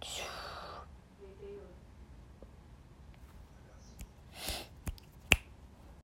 Тю.